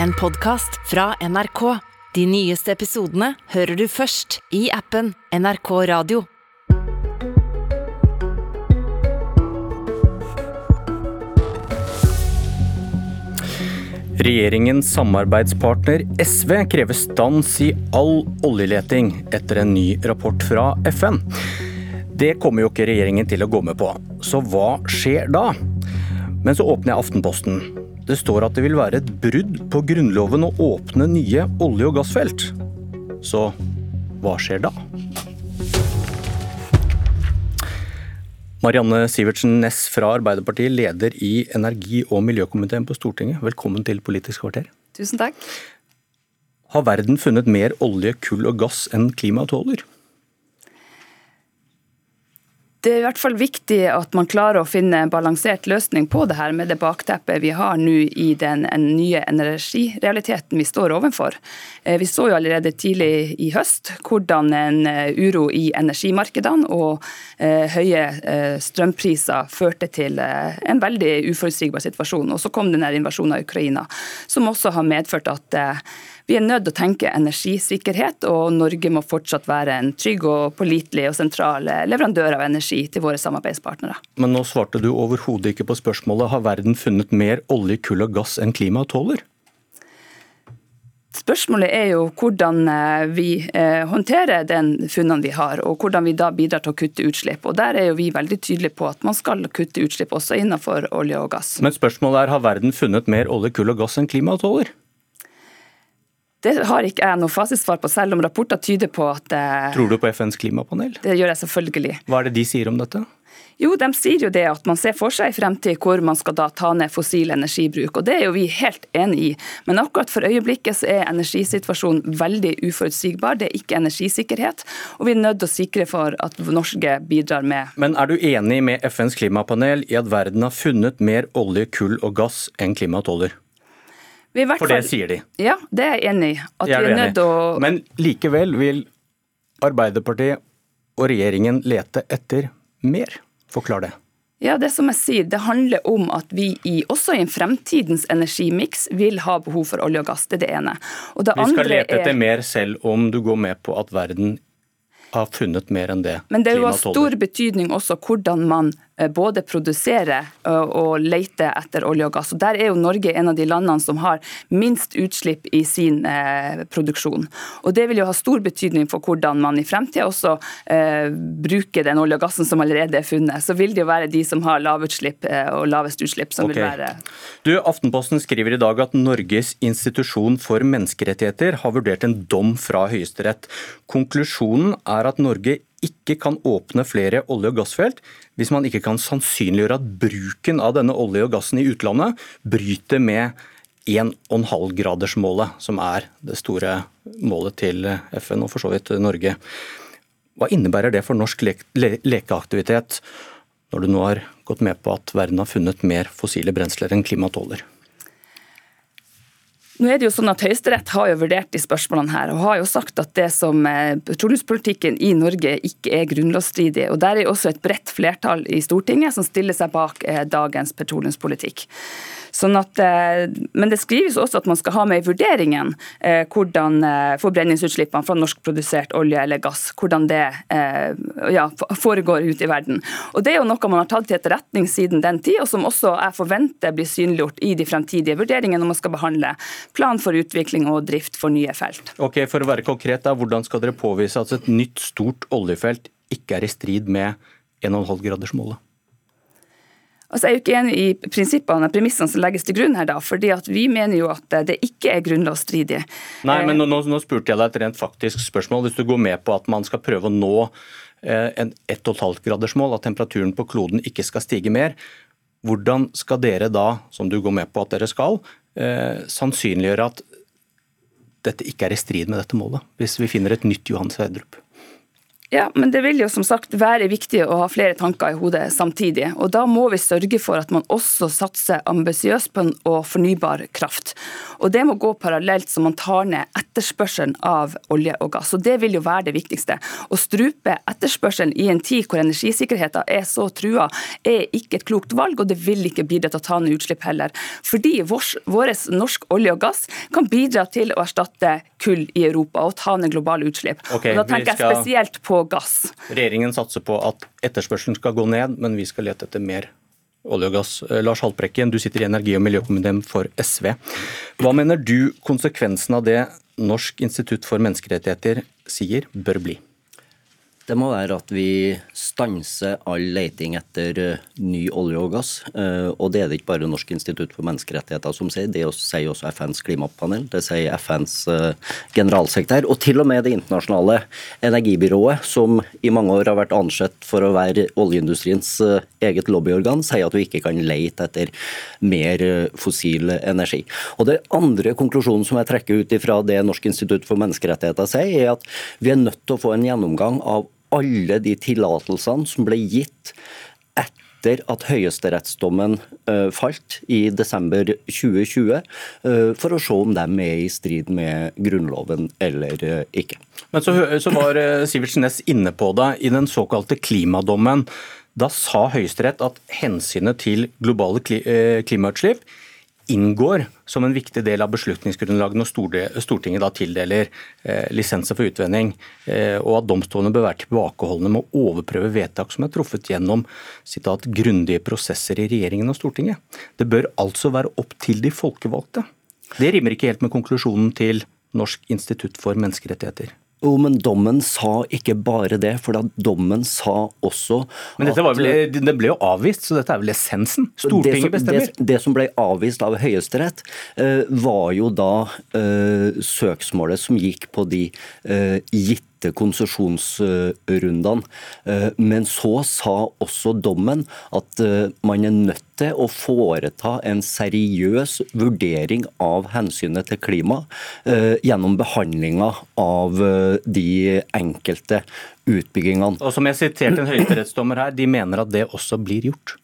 en podkast fra NRK. De nyeste episodene hører du først i appen NRK Radio. Regjeringens samarbeidspartner SV krever stans i all oljeleting etter en ny rapport fra FN. Det kommer jo ikke regjeringen til å gå med på, så hva skjer da? Men så åpner jeg Aftenposten. Det står at det vil være et brudd på Grunnloven å åpne nye olje- og gassfelt. Så hva skjer da? Marianne Sivertsen Næss fra Arbeiderpartiet, leder i energi- og miljøkomiteen på Stortinget. Velkommen til Politisk kvarter. Tusen takk. Har verden funnet mer olje, kull og gass enn klimaet tåler? Det er i hvert fall viktig at man klarer å finne en balansert løsning på det her med det bakteppet vi har nå i den nye energirealiteten vi står overfor. Eh, vi så jo allerede tidlig i høst hvordan en eh, uro i energimarkedene og eh, høye strømpriser førte til en veldig uforutsigbar situasjon. Og så kom denne invasjonen av Ukraina, som også har medført at vi er nødt til å tenke energisikkerhet, og Norge må fortsatt være en trygg og pålitelig og sentral leverandør av energi til våre samarbeidspartnere. Men nå svarte du overhodet ikke på spørsmålet. Har verden funnet mer olje, kull og gass enn klimaet tåler? Spørsmålet er jo hvordan eh, vi eh, håndterer den funnene vi har, og hvordan vi da bidrar til å kutte utslipp. Og Der er jo vi veldig tydelige på at man skal kutte utslipp også innenfor olje og gass. Men spørsmålet er, har verden funnet mer olje, kull og gass enn klimaet tåler? Det har ikke jeg noe fasitsvar på, selv om rapporter tyder på at eh, Tror du på FNs klimapanel? Det gjør jeg selvfølgelig. Hva er det de sier om dette? Jo, de sier jo det at man ser for seg i fremtid hvor man skal da ta ned fossil energibruk. og Det er jo vi helt enig i. Men akkurat for øyeblikket så er energisituasjonen veldig uforutsigbar. Det er ikke energisikkerhet. Og vi er nødt til å sikre for at Norge bidrar med Men er du enig med FNs klimapanel i at verden har funnet mer olje, kull og gass enn klimaet tåler? For det sier de. Ja, det er jeg enig i. At vi er nødt å Men likevel vil Arbeiderpartiet og regjeringen lete etter mer. Forklar det. Ja, det som jeg sier, det handler om at vi i, også i en fremtidens energimiks vil ha behov for olje og gass. Det er det ene. Det vi skal lete etter er... mer selv om du går med på at verden har funnet mer enn det. Men det er jo av stor betydning også hvordan man både produsere eh, og lete etter olje og gass. Og Der er jo Norge en av de landene som har minst utslipp i sin eh, produksjon. Og Det vil jo ha stor betydning for hvordan man i fremtiden også eh, bruker den olje og gassen som allerede er funnet. Så vil det jo være de som har lavutslipp eh, og lavest utslipp som okay. vil være Du, Aftenposten skriver i dag at Norges institusjon for menneskerettigheter har vurdert en dom fra Høyesterett. Konklusjonen er at Norge ikke kan åpne flere olje- og gassfelt hvis man ikke kan sannsynliggjøre at bruken av denne olje og gassen i utlandet bryter med 1,5-gradersmålet, som er det store målet til FN og for så vidt Norge. Hva innebærer det for norsk le le lekeaktivitet, når du nå har gått med på at verden har funnet mer fossile brensler enn klimaet tåler? Nå er det jo sånn at Høyesterett har jo vurdert de spørsmålene her, og har jo sagt at det som eh, petroleumspolitikken i Norge ikke er grunnlovsstridig. og Der er jo også et bredt flertall i Stortinget som stiller seg bak eh, dagens petroleumspolitikk. Sånn at, eh, men det skrives også at man skal ha med i vurderingen eh, hvordan eh, forbrenningsutslippene fra norskprodusert olje eller gass hvordan det ja, foregår ute i verden. Og Det er jo noe man har tatt til etterretning siden den tid, og som også jeg forventer blir synliggjort i de fremtidige vurderingene når man skal behandle plan for utvikling og drift for nye felt. Ok, For å være konkret, da, Hvordan skal dere påvise at et nytt stort oljefelt ikke er i strid med 1,5-gradersmålet? Altså, jeg er jo ikke enig i prinsippene og premissene som legges til grunn her, da, fordi at vi mener jo at det ikke er grunnlovsstridig. Nei, men nå, nå, spurte jeg deg et rent faktisk spørsmål. Hvis du går med på at man skal prøve å nå eh, en 1,5-gradersmål, at temperaturen på kloden ikke skal stige mer, hvordan skal dere da, som du går med på at dere skal, eh, sannsynliggjøre at dette ikke er i strid med dette målet, hvis vi finner et nytt Johan Sverdrup? Ja, men det vil jo som sagt være viktig å ha flere tanker i hodet samtidig. Og da må vi sørge for at man også satser ambisiøst på en fornybar kraft. Og det må gå parallelt så man tar ned etterspørselen av olje og gass. Og det vil jo være det viktigste. Å strupe etterspørselen i en tid hvor energisikkerheten er så trua, er ikke et klokt valg, og det vil ikke bidra til å ta ned utslipp heller. Fordi vår, norsk olje og gass kan bidra til å erstatte kull i Europa og ta ned globale utslipp. Okay, og da tenker jeg spesielt på gass. Regjeringen satser på at etterspørselen skal gå ned, men vi skal lete etter mer olje og gass. Eh, Lars Haltbrekken, du sitter i energi- og miljøkomiteen for SV. Hva mener du konsekvensen av det Norsk institutt for menneskerettigheter sier bør bli? Det må være at vi stanser all leiting etter eh, ny olje og gass. Eh, og det er det ikke bare Norsk institutt for menneskerettigheter som sier, det sier også FNs klimapanel, det sier FNs eh, generalsekretær, og til og med Det internasjonale energibyrået, som i mange år har vært ansett for å være oljeindustriens eget lobbyorgan, sier at vi ikke kan leite etter mer fossil energi. Og Det andre konklusjonen som jeg trekker ut fra det Norsk institutt for menneskerettigheter sier, er at vi er nødt til å få en gjennomgang av alle de tillatelsene som ble gitt etter at høyesterettsdommen uh, falt i desember 2020, uh, eh, for å se om de er i strid med Grunnloven eller uh, ikke. Men så, så var Sivertsen Næss inne på det i den såkalte klimadommen. Da sa Høyesterett at hensynet til globale klimautslipp inngår som en viktig del av beslutningsgrunnlaget når Stortinget da tildeler eh, lisenser for utvinning, eh, og at domstolene bør være tilbakeholdne med å overprøve vedtak som er truffet gjennom citat, grundige prosesser i regjeringen og Stortinget. Det bør altså være opp til de folkevalgte. Det rimer ikke helt med konklusjonen til Norsk institutt for menneskerettigheter. Jo, men dommen sa ikke bare det, for da dommen sa også Men dette var vel, det ble jo avvist, så dette er vel essensen? Stortinget det bestemmer? Det, det, som ble avvist av Høyesterett, uh, var jo da uh, søksmålet som gikk på de uh, gitte etter konsesjonsrundene. Eh, men så sa også dommen at eh, man er nødt til å foreta en seriøs vurdering av hensynet til klima eh, gjennom behandlinga av de enkelte utbyggingene. Og Som jeg siterte en høyesterettsdommer her, de mener at det også blir gjort?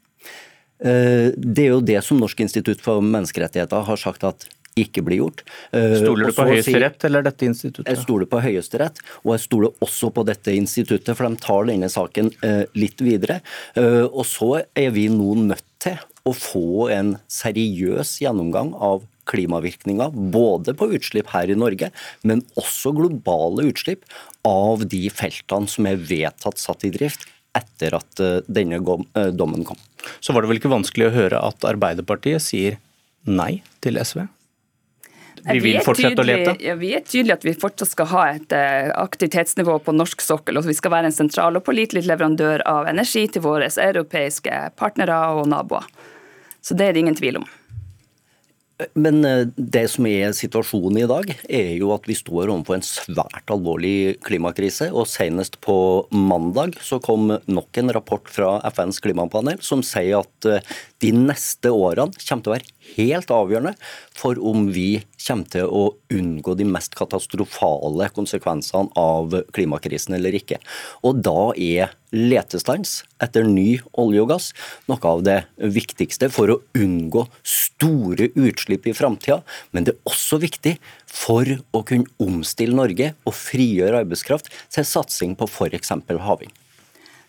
Det er jo det som Norsk institutt for menneskerettigheter har sagt at ikke blir gjort. Eh, stoler du på Høyesterett eller dette instituttet? Jeg stoler på Høyesterett, og jeg stoler også på dette instituttet, for de tar denne saken eh, litt videre. Eh, og så er vi nå nødt til å få en seriøs gjennomgang av klimavirkninger, både på utslipp her i Norge, men også globale utslipp av de feltene som er vedtatt satt i drift etter at denne dommen kom. Så var det vel ikke vanskelig å høre at Arbeiderpartiet sier nei til SV? Vi vil fortsette tydelig, å lete? Ja, vi er tydelige at vi fortsatt skal ha et uh, aktivitetsnivå på norsk sokkel. og Vi skal være en sentral og pålitelig leverandør av energi til våre europeiske partnere og naboer. Så det er det ingen tvil om. Men eh, det som er situasjonen i dag, er jo at vi står overfor en svært alvorlig klimakrise. Og senest på mandag så kom nok en rapport fra FNs klimapanel som sier at eh, de neste årene kommer til å være helt avgjørende for om vi kommer til å unngå de mest katastrofale konsekvensene av klimakrisen eller ikke. Og da er letestans etter ny olje og gass noe av det viktigste for å unngå store utslipp i framtida. Men det er også viktig for å kunne omstille Norge og frigjøre arbeidskraft til satsing på f.eks. havvind.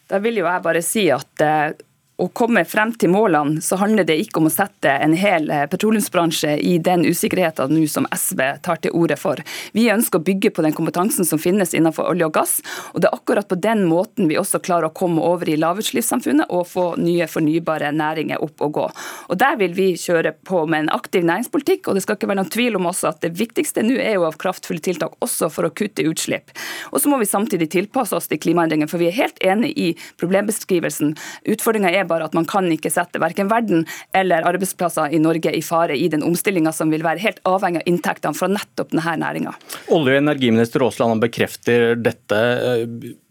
Da vil jo jeg bare si at eh, å komme frem til målene, så handler det ikke om å sette en hel eh, petroleumsbransje i den usikkerheten nå som SV tar til orde for. Vi ønsker å bygge på den kompetansen som finnes innenfor olje og gass. og Det er akkurat på den måten vi også klarer å komme over i lavutslippssamfunnet og få nye fornybare næringer opp og gå. Og Der vil vi kjøre på med en aktiv næringspolitikk. og Det skal ikke være noen tvil om også at det viktigste nå er jo av kraftfulle tiltak også for å kutte utslipp. Og så må vi samtidig tilpasse oss til klimaendringene, for vi er helt enig i problembeskrivelsen. Utfordringa er bare at man kan ikke sette verken verden eller arbeidsplasser i Norge i fare i den omstillinga som vil være helt avhengig av inntektene fra nettopp denne næringa. Olje- og energiminister Aasland bekrefter dette.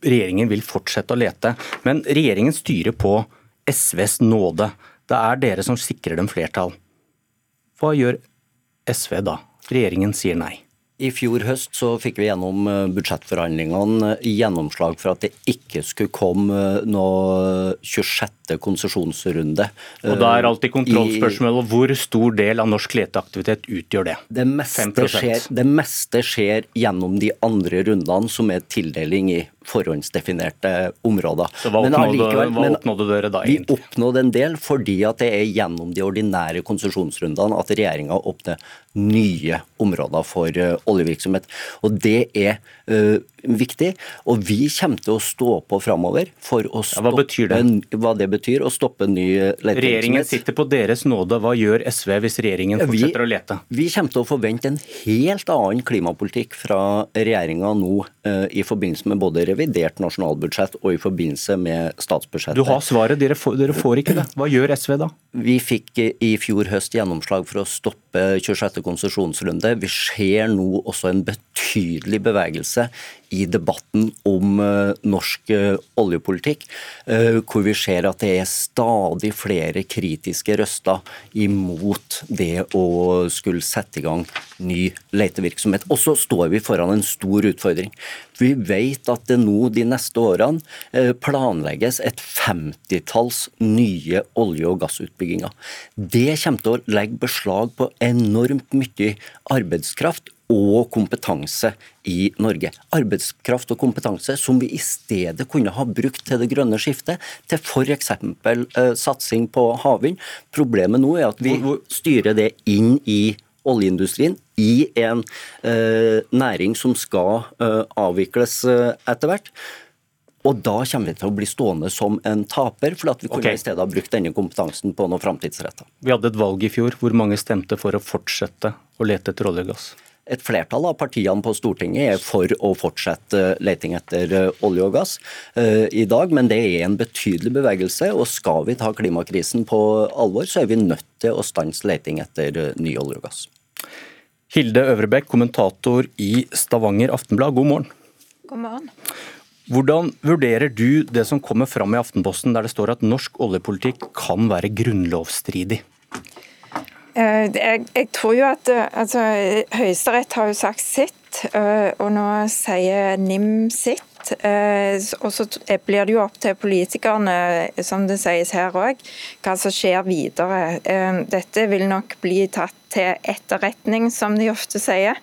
Regjeringen vil fortsette å lete. Men regjeringen styrer på SVs nåde. Det er dere som sikrer dem flertall. Hva gjør SV da? Regjeringen sier nei. I fjor høst så fikk vi gjennom eh, budsjettforhandlingene gjennomslag for at det ikke skulle komme eh, noe 26. konsesjonsrunde. Og Da er alltid kontrollspørsmålet hvor stor del av norsk leteaktivitet utgjør det? Det meste, skjer, det meste skjer gjennom de andre rundene, som er tildeling i forhåndsdefinerte områder. Så Hva oppnådde, hva oppnådde dere da? egentlig? Vi oppnådde en del fordi at det er gjennom de ordinære konsesjonsrundene at regjeringa åpner nye områder for uh, oljevirksomhet. Og Det er uh, viktig. Og vi kommer til å stå på framover for å stoppe ja, hva, betyr det? hva det betyr å stoppe ny letevirksomhet. Regjeringen sitter på deres nåde. Hva gjør SV hvis regjeringen fortsetter vi, å lete? Vi kommer til å forvente en helt annen klimapolitikk fra regjeringa nå uh, i forbindelse med både revidert nasjonalbudsjett og i forbindelse med statsbudsjettet. Du har svaret, dere får, dere får ikke det. Hva gjør SV da? Vi fikk i fjor høst gjennomslag for å stoppe 26. konsesjonsrunde. Vi ser nå også en betydelig bevegelse i debatten om uh, norsk uh, oljepolitikk, uh, hvor vi ser at det er stadig flere kritiske røster imot det å skulle sette i gang ny letevirksomhet. Og så står vi foran en stor utfordring. Vi vet at det nå de neste årene planlegges et femtitalls nye olje- og gassutbygginger. Det kommer til å legge beslag på enormt mye arbeidskraft og kompetanse i Norge. Arbeidskraft og kompetanse som vi i stedet kunne ha brukt til det grønne skiftet, til f.eks. Uh, satsing på havvind. Problemet nå er at vi styrer det inn i oljeindustrien, i en uh, næring som skal uh, avvikles etter hvert. Og da kommer vi til å bli stående som en taper, for at vi kunne okay. i stedet ha brukt denne kompetansen på noe framtidsretta. Vi hadde et valg i fjor. Hvor mange stemte for å fortsette å lete etter olje og gass? Et flertall av partiene på Stortinget er for å fortsette leting etter eh, olje og gass uh, i dag, men det er en betydelig bevegelse. og Skal vi ta klimakrisen på alvor, så er vi nødt til å stanse leting etter ny olje og gass. Hilde Øvrebekk, kommentator i Stavanger Aftenblad, god morgen. God morgen. Hvordan vurderer du det som kommer fram i Aftenposten der det står at norsk oljepolitikk kan være grunnlovsstridig? Eh, jeg, jeg, tror jo at eh, altså, Høyesterett har jo sagt sitt, eh, og nå sier NIM sitt. Og så blir det jo opp til politikerne, som det sies her òg, hva som skjer videre. Dette vil nok bli tatt til etterretning, som de ofte sier.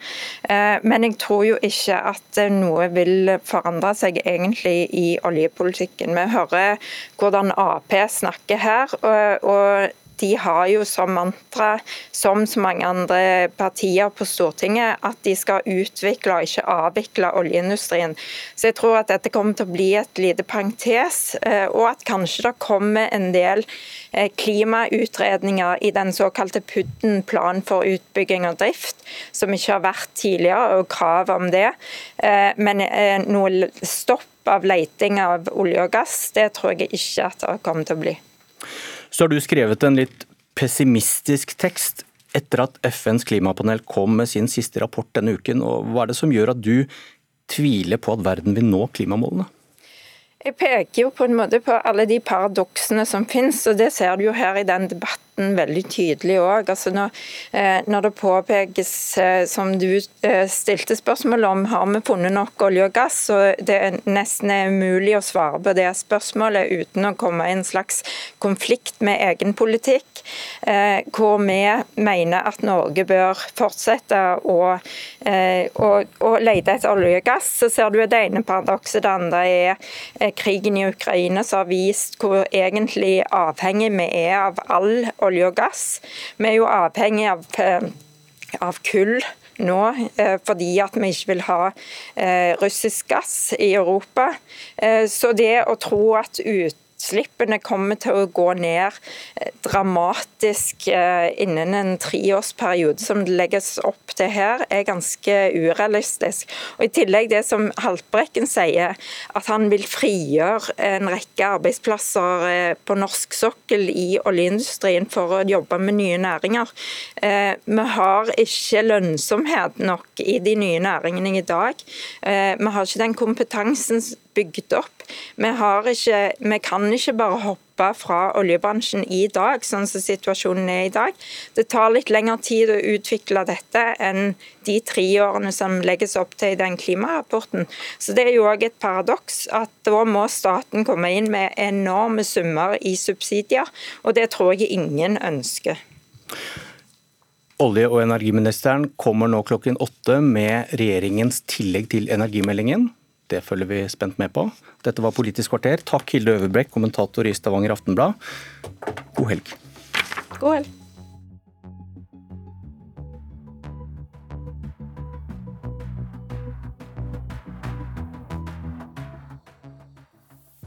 Men jeg tror jo ikke at noe vil forandre seg egentlig i oljepolitikken. Vi hører hvordan Ap snakker her. og de har jo som mantra, som så mange andre partier på Stortinget, at de skal utvikle og ikke avvikle oljeindustrien. Så jeg tror at dette kommer til å bli et lite parentes, eh, og at kanskje det kommer en del eh, klimautredninger i den såkalte PUD-en, plan for utbygging og drift, som ikke har vært tidligere, og krav om det. Eh, men noe stopp av leiting av olje og gass, det tror jeg ikke at det kommer til å bli. Så har du skrevet en litt pessimistisk tekst etter at FNs klimapanel kom med sin siste rapport denne uken. og Hva er det som gjør at du tviler på at verden vil nå klimamålene? Jeg peker jo på en måte på alle de paradoksene som finnes, og det ser du jo her i den debatten debatten veldig tydelig òg. Altså når, eh, når, det påpekes, eh, som du eh, stilte spørsmål om, har vi funnet nok olje og gass, så det er nesten umulig å svare på det spørsmålet uten å komme i en slags konflikt med egen politikk, hvor vi mener at Norge bør fortsette å, å, å lete etter olje og gass. Så ser du det ene paradokset, det andre er krigen i Ukraina som har vist hvor egentlig avhengig vi er av all olje og gass. Vi er jo avhengig av, eh, av kull nå eh, fordi at vi ikke vil ha eh, russisk gass i Europa. Så det å tro at ut utslippene kommer til å gå ned eh, dramatisk eh, innen en treårsperiode, som det legges opp til her, er ganske urealistisk. Og I tillegg det som Haltbrekken sier, at han vil frigjøre en rekke arbeidsplasser eh, på norsk sokkel i oljeindustrien for å jobbe med nye næringer. Vi har ikke lønnsomhet nok i de nye næringene i dag. Vi har ikke den kompetansen bygd opp. Vi, ikke, vi, kan ikke bare hoppe fra oljebransjen i dag, sånn som situasjonen er i dag. Det tar litt lengre tid å utvikle dette enn de tre årene som legges opp til i den klimarapporten. Så Det er jo òg et paradoks at da må staten komme inn med enorme summer i subsidier, og det tror jeg ingen ønsker. Olje- og energiministeren kommer nå klokken åtte med regjeringens tillegg til energimeldingen. Det følger vi spent med på. Dette var Politisk kvarter. Takk Hilde Øverbrekk, kommentator i Stavanger Aftenblad. God helg. God helg.